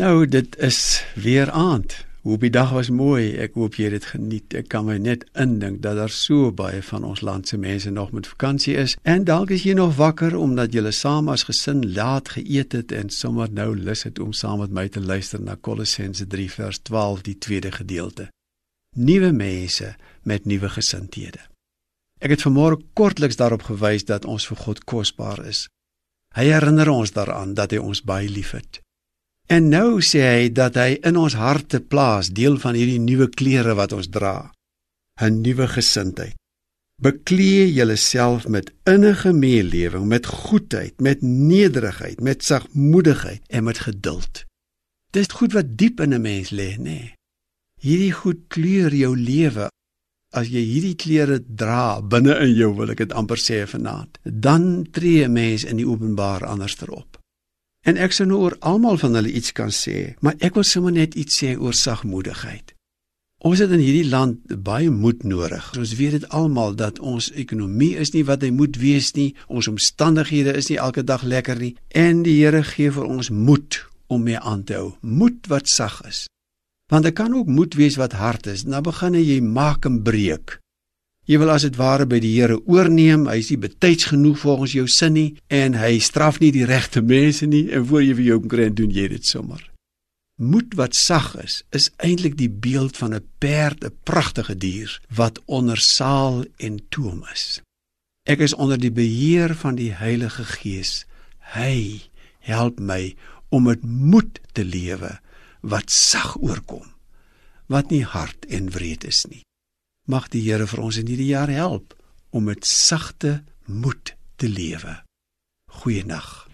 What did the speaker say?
Nou, dit is weer aand. Hoe die dag was mooi. Ek hoop jy het dit geniet. Ek kan my net indink dat daar so baie van ons land se mense nog met vakansie is en dalk is jy nog wakker omdat julle saam as gesin laat geëet het en sommer nou lus het om saam met my te luister na Kolossense 3 vers 12, die tweede gedeelte. Nuwe mense met nuwe gesindhede. Ek het vanmôre kortliks daarop gewys dat ons vir God kosbaar is. Hy herinner ons daaraan dat hy ons baie liefhet. En nou sê hy dat hy in ons harte plaas deel van hierdie nuwe klere wat ons dra. 'n Nuwe gesindheid. Beklee julleself met innige meelewing, met goedheid, met nederigheid, met sagmoedigheid en met geduld. Dis goed wat diep in 'n mens lê, nê? Nee. Hierdie goed kleur jou lewe. As jy hierdie klere dra binne in jou, wil ek dit amper sê vanaand, dan tree 'n mens in die openbaar anders terop. En ek sou nou oor almal van hulle iets kan sê, maar ek wil sommer net iets sê oor sagmoedigheid. Ons het in hierdie land baie moed nodig. Ons weet dit almal dat ons ekonomie is nie wat hy moet wees nie, ons omstandighede is nie elke dag lekker nie en die Here gee vir ons moed om mee aan te hou. Moed wat sag is. Want dit kan ook moed wees wat hard is. Nou begin jy maak en breek. Jy wil as dit ware by die Here oorneem. Hy is nie betyds genoeg volgens jou sin nie en hy straf nie die regte mense nie en voor jy vir jou kry doen jy dit sommer. Moed wat sag is, is eintlik die beeld van 'n perd, 'n pragtige dier wat onder saal en toom is. Ek is onder die beheer van die Heilige Gees. Hy help my om met moed te lewe wat sag oorkom, wat nie hard en wreed is nie. Mag die Here vir ons in hierdie jaar help om met sagte moed te lewe. Goeienaand.